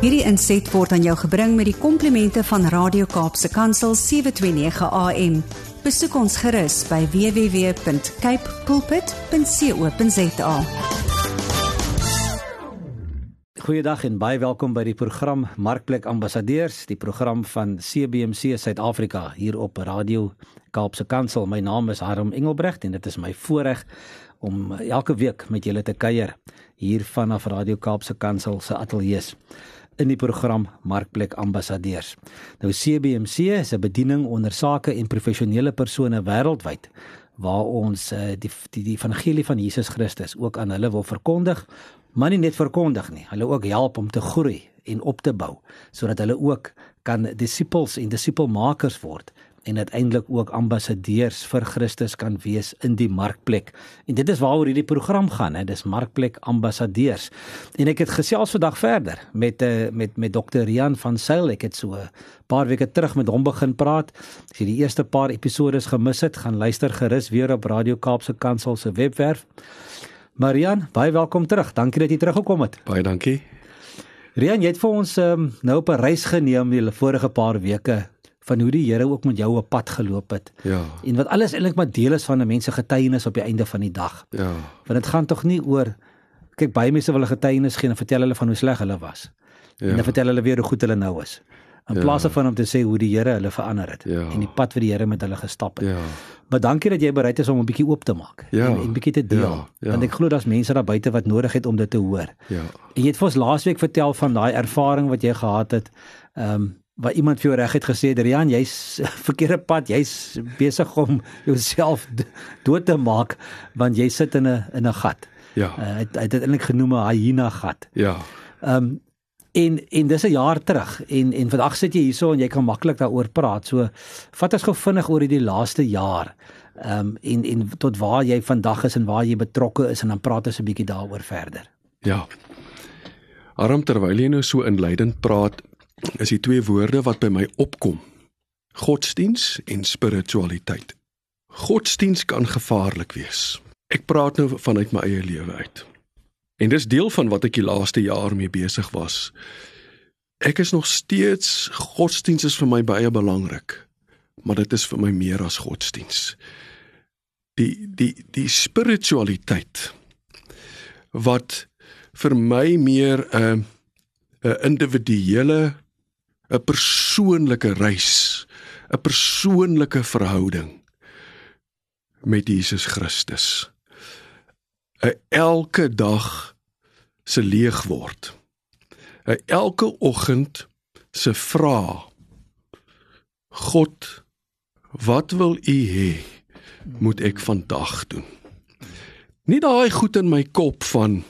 Hierdie inset word aan jou gebring met die komplimente van Radio Kaapse Kansel 729 AM. Besoek ons gerus by www.cape pulpit.co.za. Goeiedag en baie welkom by die program Markplek Ambassadeurs, die program van CBC Suid-Afrika hier op Radio Kaapse Kansel. My naam is Harm Engelbrecht en dit is my voorreg om elke week met julle te kuier hier vanaf Radio Kaapse Kansel se ateljee in die program Markplek Ambassadeurs. Nou CBC is 'n bediening onder sake en professionele persone wêreldwyd waar ons uh, die die die evangelie van Jesus Christus ook aan hulle wil verkondig, maar nie net verkondig nie, hulle ook help om te groei en op te bou sodat hulle ook kan disippels en disipelmakers word en uiteindelik ook ambassadeurs vir Christus kan wees in die markplek. En dit is waaroor hierdie program gaan, hè, dis markplek ambassadeurs. En ek het gesels vandag verder met uh, met met Dr. Rian van Sail. Ek het so 'n paar weke terug met hom begin praat. As jy die eerste paar episode gemis het, gaan luister gerus weer op Radio Kaapse Kansel se webwerf. Marian, baie welkom terug. Dankie dat jy teruggekom het. Baie dankie. Rian, jy het vir ons um, nou op 'n reis geneem die vorige paar weke van hoe die Here ook met jou op pad geloop het. Ja. En wat alles eintlik maar deel is van 'n mens se getuienis op die einde van die dag. Ja. Want dit gaan tog nie oor kyk baie mense wil 'n getuienis gee en vertel hulle van hoe sleg hulle was. Ja. En dan vertel hulle weer hoe goed hulle nou is. In ja. plaas daarvan om te sê hoe die Here hulle verander het ja. en die pad wat die Here met hulle gestap het. Ja. Maar dankie dat jy bereid is om 'n bietjie oop te maak ja. en 'n bietjie te deel. Ja. Ja. Want ek glo daar's mense daar buite wat nodig het om dit te hoor. Ja. En jy het vir ons laasweek vertel van daai ervaring wat jy gehad het. Ehm um, waar iemand vir jou reg het gesê Rian jy's verkeerde pad jy's besig om jouself dood te maak want jy sit in 'n in 'n gat. Ja. Uh, hy het dit eintlik genoem 'n hyena gat. Ja. Ehm um, en en dis 'n jaar terug en en vandag sit jy hierso en jy kan maklik daaroor praat. So vat ons gou vinnig oor hierdie laaste jaar. Ehm um, en en tot waar jy vandag is en waar jy betrokke is en dan praat ons 'n bietjie daaroor verder. Ja. Aram terwyl jy nou so inleidend praat, is die twee woorde wat by my opkom. Godsdiens en spiritualiteit. Godsdiens kan gevaarlik wees. Ek praat nou vanuit my eie lewe uit. En dis deel van wat ek die laaste jaar mee besig was. Ek is nog steeds godsdiens is vir my baie belangrik, maar dit is vir my meer as godsdiens. Die die die spiritualiteit wat vir my meer 'n uh, 'n individuele 'n persoonlike reis, 'n persoonlike verhouding met Jesus Christus. 'n elke dag se leeg word. 'n elke oggend se vra God, wat wil U hê moet ek vandag doen? Nie daai goed in my kop van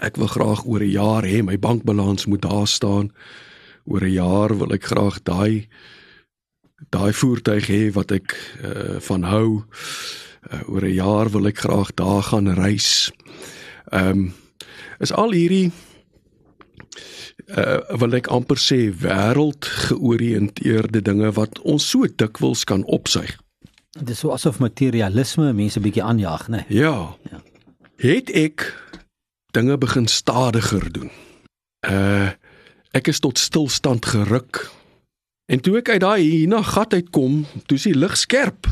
ek wil graag oor 'n jaar hê my bankbalans moet daar staan oor 'n jaar wil ek graag daai daai voertuig hê wat ek uh, van hou. Uh, oor 'n jaar wil ek graag daar gaan reis. Ehm um, is al hierdie uh, wil ek amper sê wêreld georiënteerde dinge wat ons so dikwels kan opsuig. Dit is so asof materialisme mense bietjie aanjaag, né? Nee? Ja. ja. Het ek dinge begin stadiger doen. Uh ek is tot stilstand geruk. En toe ek uit daai hierna gat uitkom, toe is die lig skerp.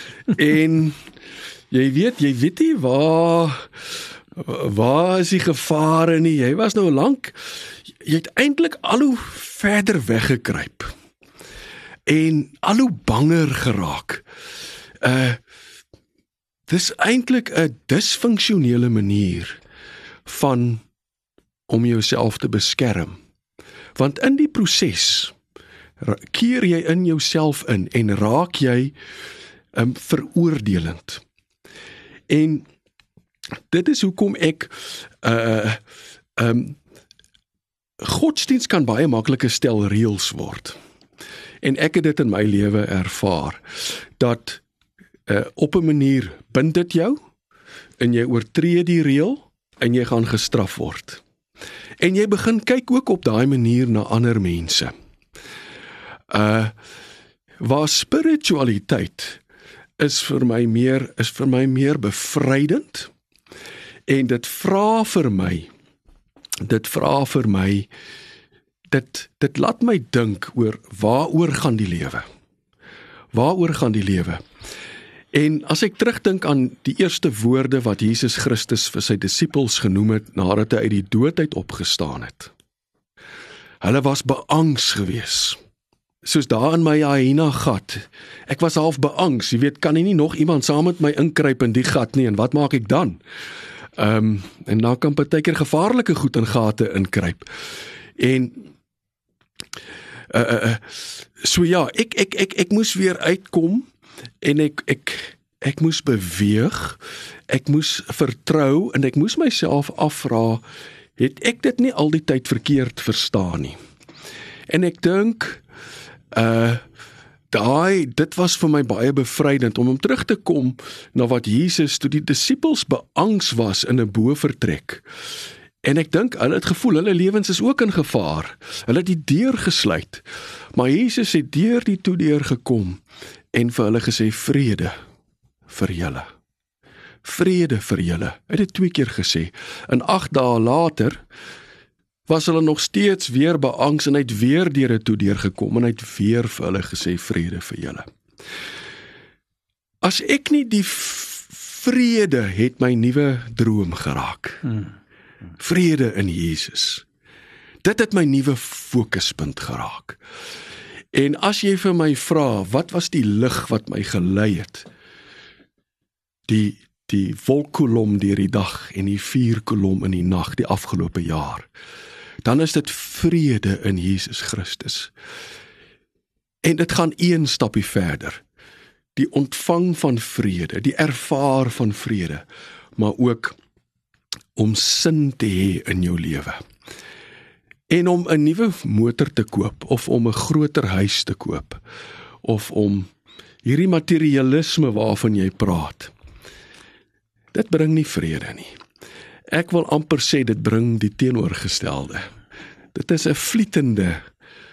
en jy weet, jy weet nie waar waar is die gevare nie. Jy was nou lank jy het eintlik al hoe verder weggekruip. En al hoe banger geraak. Uh dis eintlik 'n disfunksionele manier van om jouself te beskerm. Want in die proses keer jy in jouself in en raak jy um veroordelend. En dit is hoekom ek uh um godsdiens kan baie maklike stel reëls word. En ek het dit in my lewe ervaar dat uh op 'n manier bind dit jou en jy oortree die reël en jy gaan gestraf word. En jy begin kyk ook op daai manier na ander mense. Uh waar spiritualiteit is vir my meer is vir my meer bevrydend en dit vra vir my dit vra vir my dit dit laat my dink oor waaroor gaan die lewe? Waaroor gaan die lewe? En as ek terugdink aan die eerste woorde wat Jesus Christus vir sy disippels genoem het nadat hy uit die dood uit opgestaan het. Hulle was beangs geweest soos daar in my hyena gat. Ek was half beangs, jy weet, kan nie nog iemand saam met my inkruip in die gat nie en wat maak ek dan? Ehm um, en dan kan partykeer gevaarlike goed in gate inkruip. En uh, uh so ja, ek ek ek ek moes weer uitkom en ek ek ek moes beweeg. Ek moes vertrou en ek moes myself afvra, het ek dit nie al die tyd verkeerd verstaan nie? En ek dink uh daai dit was vir my baie bevrydend om om terug te kom na wat Jesus toe die disippels beangs was in 'n bovertrek. En ek dink hulle het gevoel hulle lewens is ook in gevaar. Hulle het die deur gesluit. Maar Jesus het deur die toedeur gekom en vir hulle gesê vrede vir julle. Vrede vir julle. Hy het dit twee keer gesê. En 8 dae later was hulle nog steeds weer beangs en uit weer deur het toe deurgekom en uit weer vir hulle gesê vrede vir julle. As ek nie die vrede het my nuwe droom geraak. Vrede in Jesus. Dit het my nuwe fokuspunt geraak. En as jy vir my vra, wat was die lig wat my gelei het? Die die wolkkolom deur die dag en die vuurkolom in die nag die afgelope jaar dan is dit vrede in Jesus Christus. En dit gaan een stapie verder. Die ontvang van vrede, die ervaar van vrede, maar ook om sin te hê in jou lewe. En om 'n nuwe motor te koop of om 'n groter huis te koop of om hierdie materialisme waarvan jy praat. Dit bring nie vrede nie. Ek wil amper sê dit bring die teenoorgestelde. Dit is 'n vlietende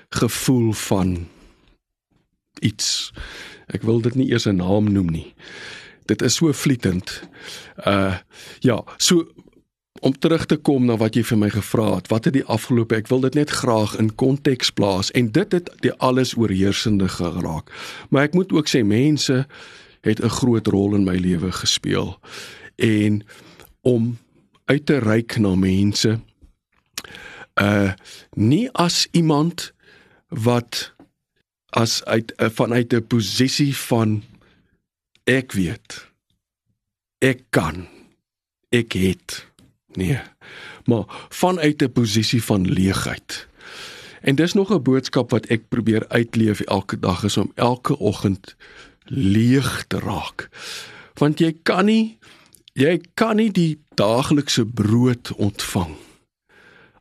gevoel van iets. Ek wil dit nie eers 'n naam noem nie. Dit is so vlietend. Uh ja, so om terug te kom na wat jy vir my gevra het, wat het die afgelope ek wil dit net graag in konteks plaas en dit het die alles oorheersende geraak. Maar ek moet ook sê mense het 'n groot rol in my lewe gespeel. En om uit te reik na mense uh nie as iemand wat as uit uh, vanuit 'n posisie van ek weet ek kan ek het nee maar vanuit 'n posisie van leegheid en dis nog 'n boodskap wat ek probeer uitleef elke dag is om elke oggend leeg te raak want jy kan nie jy kan nie die daaglikse brood ontvang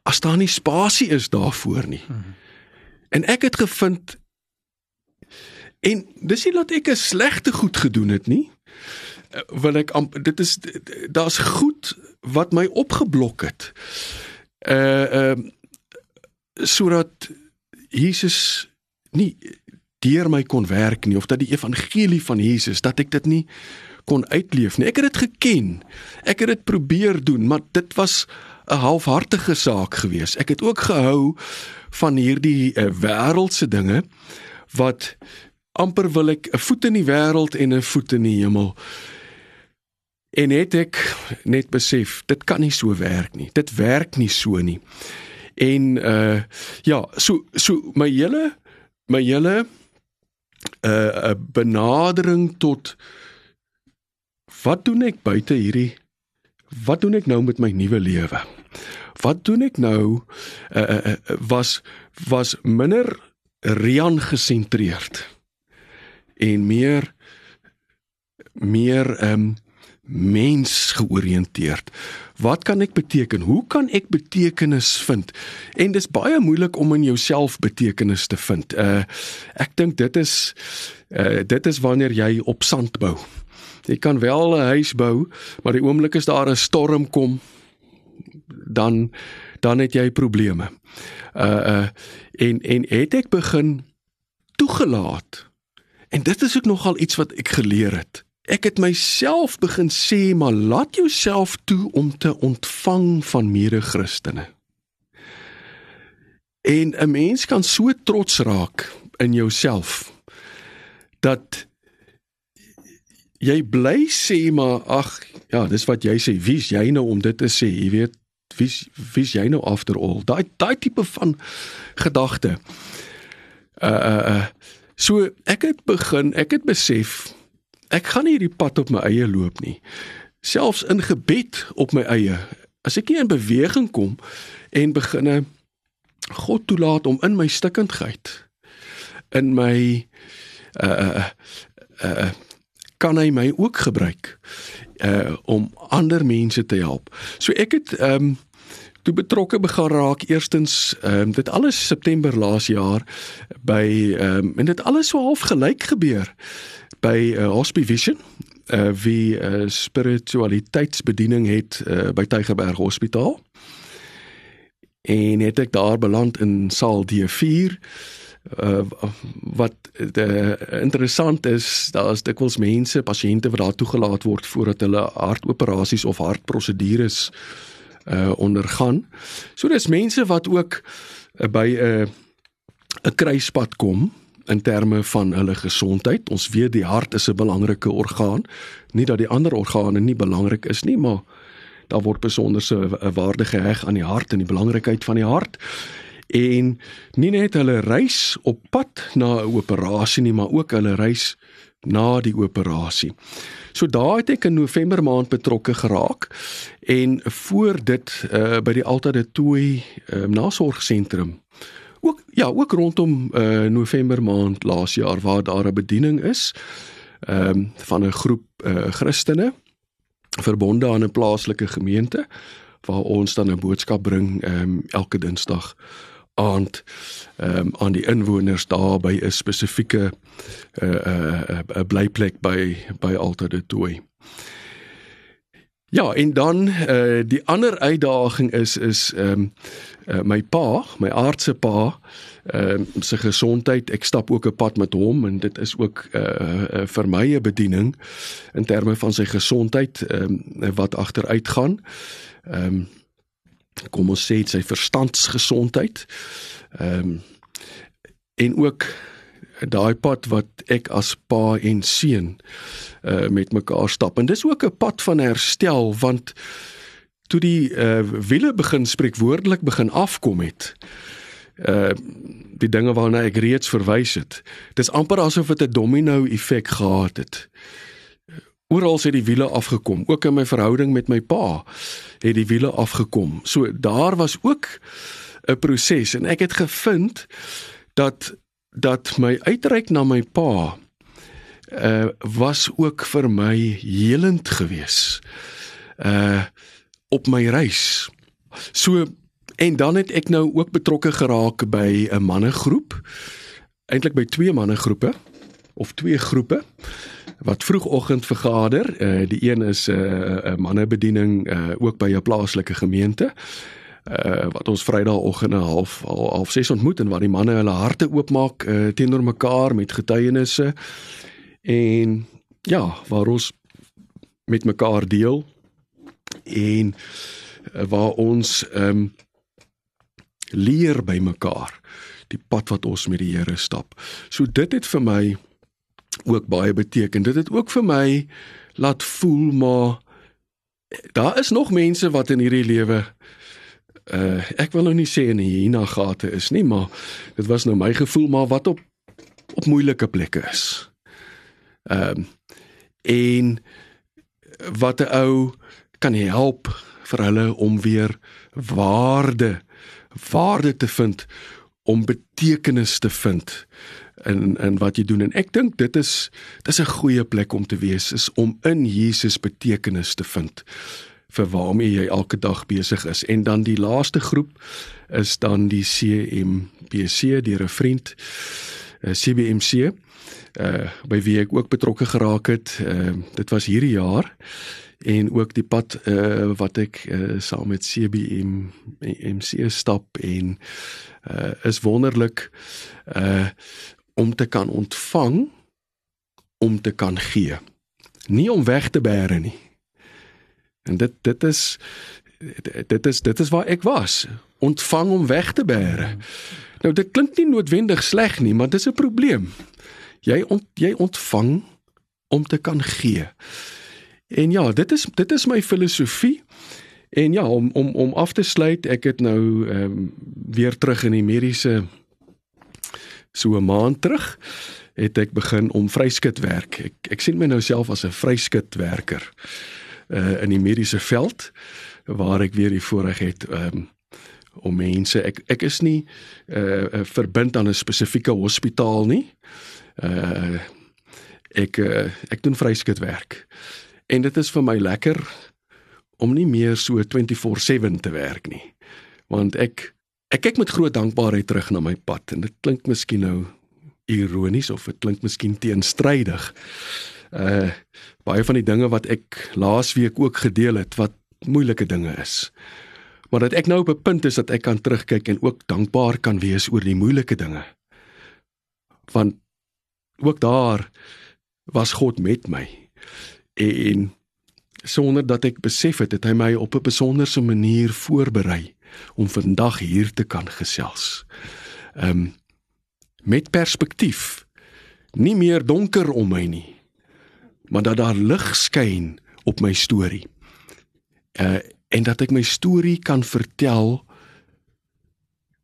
as daar nie spasie is daarvoor nie. En ek het gevind en dis nie dat ek 'n slegte goed gedoen het nie. Eh, wil ek dit is daar's goed wat my opgeblok het. Uh ehm uh, sodat Jesus nie deur my kon werk nie of dat die evangelie van Jesus dat ek dit nie kon uitleef nie. Ek het dit geken. Ek het dit probeer doen, maar dit was 'n halfhartige saak gewees. Ek het ook gehou van hierdie uh, wêreldse dinge wat amper wil ek 'n voet in die wêreld en 'n voet in die hemel. En het ek net besef, dit kan nie so werk nie. Dit werk nie so nie. En uh ja, so so my hele my hele uh 'n benadering tot wat doen ek buite hierdie wat doen ek nou met my nuwe lewe? Wat doen ek nou uh, uh, was was minder Rian gesentreerd en meer meer ehm um, mens georiënteerd. Wat kan ek beteken? Hoe kan ek betekenis vind? En dis baie moeilik om in jouself betekenis te vind. Uh ek dink dit is uh dit is wanneer jy op sand bou. Jy kan wel 'n huis bou, maar die oomblik as daar 'n storm kom, dan dan het jy probleme. Uh uh en en het ek begin toegelaat. En dit is ook nogal iets wat ek geleer het. Ek het myself begin sê, maar laat jouself toe om te ontvang van mede-Christene. En 'n mens kan so trots raak in jouself dat jy bly sê maar ag ja, dis wat jy sê, wie's jy nou om dit te sê? Jy weet, wie's wie's jy nou after all? Daai daai tipe van gedagte. Uh uh uh so ek het begin, ek het besef ek gaan nie hierdie pad op my eie loop nie. Selfs in gebed op my eie. As ek nie in beweging kom en beginne God toelaat om in my stikkindheid in my uh uh kan hy my ook gebruik uh om ander mense te help. So ek het ehm um, toe betrokke begin raak eerstens ehm um, dit alles September laas jaar by ehm um, en dit alles so half gelyk gebeur by uh, Hospivision uh wie uh, spiritualiteitsbediening het uh, by Tygerberg Hospitaal. En het ek daar beland in saal D4 uh, wat de, interessant is daar is dikwels mense pasiënte wat daar toegelaat word voordat hulle hartoperasies of hartprosedures uh ondergaan. So dis mense wat ook uh, by 'n uh, 'n kruispunt kom in terme van hulle gesondheid. Ons weet die hart is 'n belangrike orgaan. Nie dat die ander organe nie belangrik is nie, maar daar word besonderse waarde geheg aan die hart en die belangrikheid van die hart en nie net hulle reis op pad na 'n operasie nie, maar ook hulle reis na die operasie. So daai het ek in November maand betrokke geraak en voor dit uh, by die Alta de Tooi uh, nasorgsentrum ook ja, ook rondom uh, November maand laas jaar waar daar 'n bediening is ehm um, van 'n groep uh, Christene verbonde aan 'n plaaslike gemeente waar ons dan 'n boodskap bring ehm um, elke Dinsdag aand ehm um, aan die inwoners daar by 'n spesifieke 'n uh, 'n uh, 'n uh, blyplek by by Alta de Tooi. Ja, en dan eh uh, die ander uitdaging is is ehm um, uh, my pa, my aardse pa, ehm uh, sy gesondheid. Ek stap ook 'n pad met hom en dit is ook eh uh, uh, vir my 'n bediening in terme van sy gesondheid ehm um, wat agteruit gaan. Ehm um, kom ons sê sy verstandsgesondheid. Ehm um, en ook daai pad wat ek as pa en seun uh met mekaar stap. En dis ook 'n pad van herstel want toe die uh wiele begin spreekwoordelik begin afkom het. Uh die dinge waarna ek reeds verwys het. Dis amper asof dit 'n domino effek gehad het. Oral het die wiele afgekom, ook in my verhouding met my pa het die wiele afgekom. So daar was ook 'n proses en ek het gevind dat dat my uitreik na my pa uh was ook vir my helend gewees. Uh op my reis. So en dan het ek nou ook betrokke geraak by 'n mannegroep. Eintlik by twee mannegroepe of twee groepe wat vroegoggend vergader. Uh die een is 'n uh, 'n mannebediening uh ook by 'n plaaslike gemeente. Uh wat ons Vrydagoggend half half 6 ontmoet en waar die manne hulle harte oopmaak uh teenoor mekaar met getuienisse en ja, waar ons met mekaar deel en uh, waar ons ehm um, leer by mekaar die pad wat ons met die Here stap. So dit het vir my ook baie beteken. Dit het ook vir my laat voel maar daar is nog mense wat in hierdie lewe uh ek wil nou nie sê in hierdie gate is nie, maar dit was nou my gevoel maar wat op op moeilike plekke is. Ehm um, en wat 'n ou kan help vir hulle om weer waarde waarde te vind om betekenis te vind in in wat jy doen. En ek dink dit is dis 'n goeie plek om te wees is om in Jesus betekenis te vind vir waarmee jy elke dag besig is. En dan die laaste groep is dan die CMBC deur 'n vriend uh, eh, CBMC uh eh, by wie ek ook betrokke geraak het. Uh dit was hierdie jaar. En ook die pad uh wat ek uh, saam met CBM MC stap en uh is wonderlik. Uh om te kan ontvang om te kan gee nie om weg te bære nie en dit dit is dit is dit is waar ek was ontvang om weg te bære. Nou dit klink nie noodwendig sleg nie, maar dis 'n probleem. Jy ont, jy ontvang om te kan gee. En ja, dit is dit is my filosofie. En ja, om om om af te sluit, ek het nou ehm um, weer terug in die mediese so 'n maand terug het ek begin om vryskut werk. Ek ek sien my nou self as 'n vryskut werker uh in die mediese veld waar ek weer die voorreg het um om mense ek ek is nie uh verbind aan 'n spesifieke hospitaal nie. Uh ek uh, ek doen vryskut werk. En dit is vir my lekker om nie meer so 24/7 te werk nie. Want ek ek kyk met groot dankbaarheid terug na my pad en dit klink miskien nou ironies of dit klink miskien teenstrydig. Uh baie van die dinge wat ek laasweek ook gedeel het wat moeilike dinge is. Maar dat ek nou op 'n punt is dat ek kan terugkyk en ook dankbaar kan wees oor die moeilike dinge. Want ook daar was God met my. En sonder dat ek besef het, het hy my op 'n besonderse manier voorberei om vandag hier te kan gesels. Ehm um, met perspektief. Nie meer donker om my nie, maar dat daar lig skyn op my storie. Uh en dat ek my storie kan vertel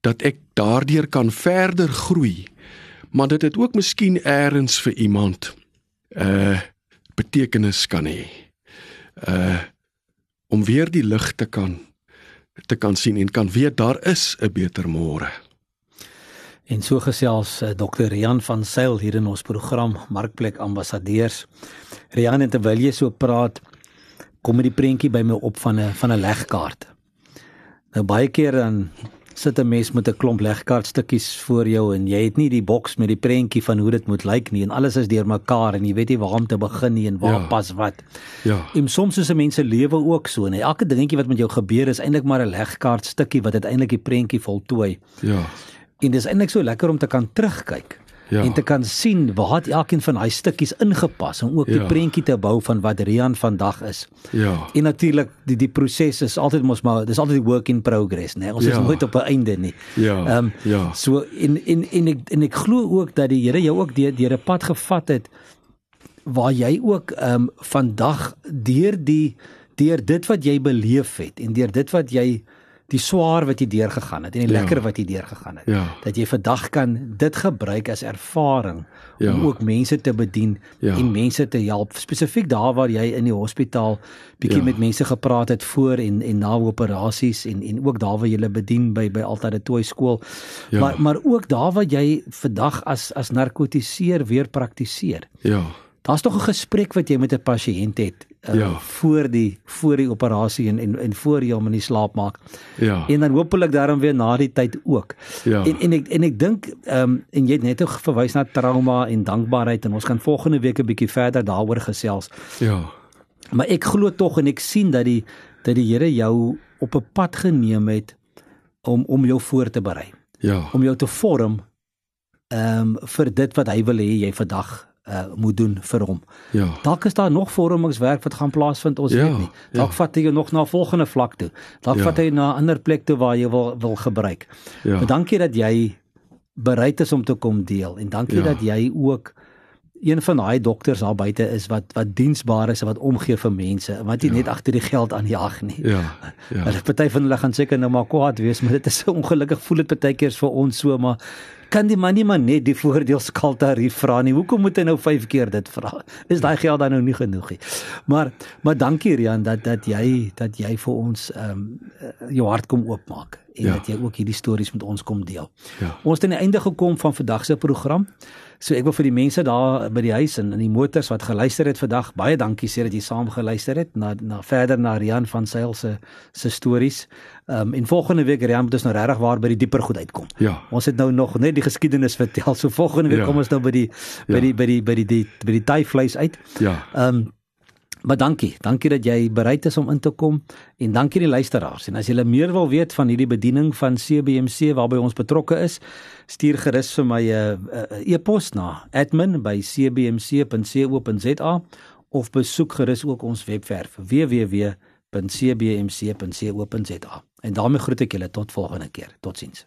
dat ek daardeur kan verder groei, maar dit ook miskien eers vir iemand uh betekenis kan hê. Uh om weer die lig te kan te kan sien en kan weet daar is 'n beter môre. En so gesels uh, Dr. Rian van Sail hier in ons program Markplek Ambassadeurs. Rian, terwyl jy so praat, kom met die prentjie by my op van 'n van 'n legkaart. Nou baie keer dan sit 'n mens met 'n klomp legkaartstukkies voor jou en jy het nie die boks met die prentjie van hoe dit moet lyk nie en alles is deurmekaar en jy weet nie waar om te begin nie en waar ja. pas wat. Ja. En soms is 'n mens se lewe ook so en elke dingetjie wat met jou gebeur is eintlik maar 'n legkaartstukkie wat uiteindelik die prentjie voltooi. Ja. En dis eintlik so lekker om te kan terugkyk. Ja. En te kan sien waar het elkeen van daai stukkies ingepas om ook ja. die prentjie te bou van wat Rian vandag is. Ja. En natuurlik die die proses is altyd mos maar dis altyd work in progress, né? Nee? Ons ja. is nooit op 'n einde nie. Ja. Ehm um, ja. So in in en ek en ek glo ook dat die Here jou ook deur deur 'n pad gevat het waar jy ook ehm um, vandag deur die deur dit wat jy beleef het en deur dit wat jy die swaar wat jy deurgegaan het en die ja. lekker wat jy deurgegaan het. Ja. Dat jy vandag kan dit gebruik as ervaring ja. om ook mense te bedien ja. en mense te help. Spesifiek daar waar jy in die hospitaal bietjie ja. met mense gepraat het voor en en na operasies en en ook daar waar jy hulle bedien by by Altare Toy skool. Ja. Maar maar ook daar waar jy vandag as as narkotiseer weer praktiseer. Ja. Daar's tog 'n gesprek wat jy met 'n pasiënt het uh, ja. voor die voor die operasie en en en voor jy hom in die slaap maak. Ja. En dan hopelik daarom weer na die tyd ook. Ja. En en ek en ek dink ehm um, en jy het net ook verwys na trauma en dankbaarheid en ons gaan volgende week 'n bietjie verder daaroor gesels. Ja. Maar ek glo tog en ek sien dat die dat die Here jou op 'n pad geneem het om om jou voor te berei. Ja. Om jou te vorm ehm um, vir dit wat hy wil hê jy vandag uh, moet doen vir hom. Ja. Dalk is daar nog vormingswerk wat gaan plaasvind, ons ja, weet nie. Dalk ja. vat hy jou nog na 'n volgende vlak toe. Dalk ja. vat hy na 'n ander plek toe waar jy wil wil gebruik. Ja. Maar dankie dat jy bereid is om te kom deel en dankie ja. dat jy ook een van daai dokters daar buite is wat wat diensbaar is en wat omgee vir mense wat nie ja. net agter die geld aan jag nie. Ja. Ja. Hulle party van hulle gaan seker nou maar kwaad wees, maar dit is so ongelukkig voel dit baie keer vir ons so maar kan die man nie maar net die voordeelskaaltarief vra nie. Hoekom moet hy nou 5 keer dit vra? Is daai geld dan nou nie genoeg nie? Maar maar dankie Rian dat dat jy dat jy vir ons ehm um, jou hart kom oopmaak en ja. dat jy ook hierdie stories met ons kom deel. Ja. Ons het aan die einde gekom van vandag se program. So ek wil vir die mense daar by die huis en in die motors wat geluister het vandag baie dankie sê dat jy saam geluister het na na verder na Rian van Sail se se stories. Ehm um, en volgende week Rian moet ons nou regtig waar by die dieper goed uitkom. Ja. Ons het nou nog net die geskiedenis vertel. So volgende week ja. kom ons nou by die by die by die by die by die, die, die taai vleis uit. Ja. Ehm um, Maar dankie, dankie dat jy bereid is om in te kom en dankie die luisteraars. En as jy meer wil weet van hierdie bediening van CBMC waarby ons betrokke is, stuur gerus vir my 'n uh, uh, e-pos na admin@cbmc.co.za of besoek gerus ook ons webwerf www www.cbmc.co.za. En daarmee groet ek julle tot volgende keer. Totsiens.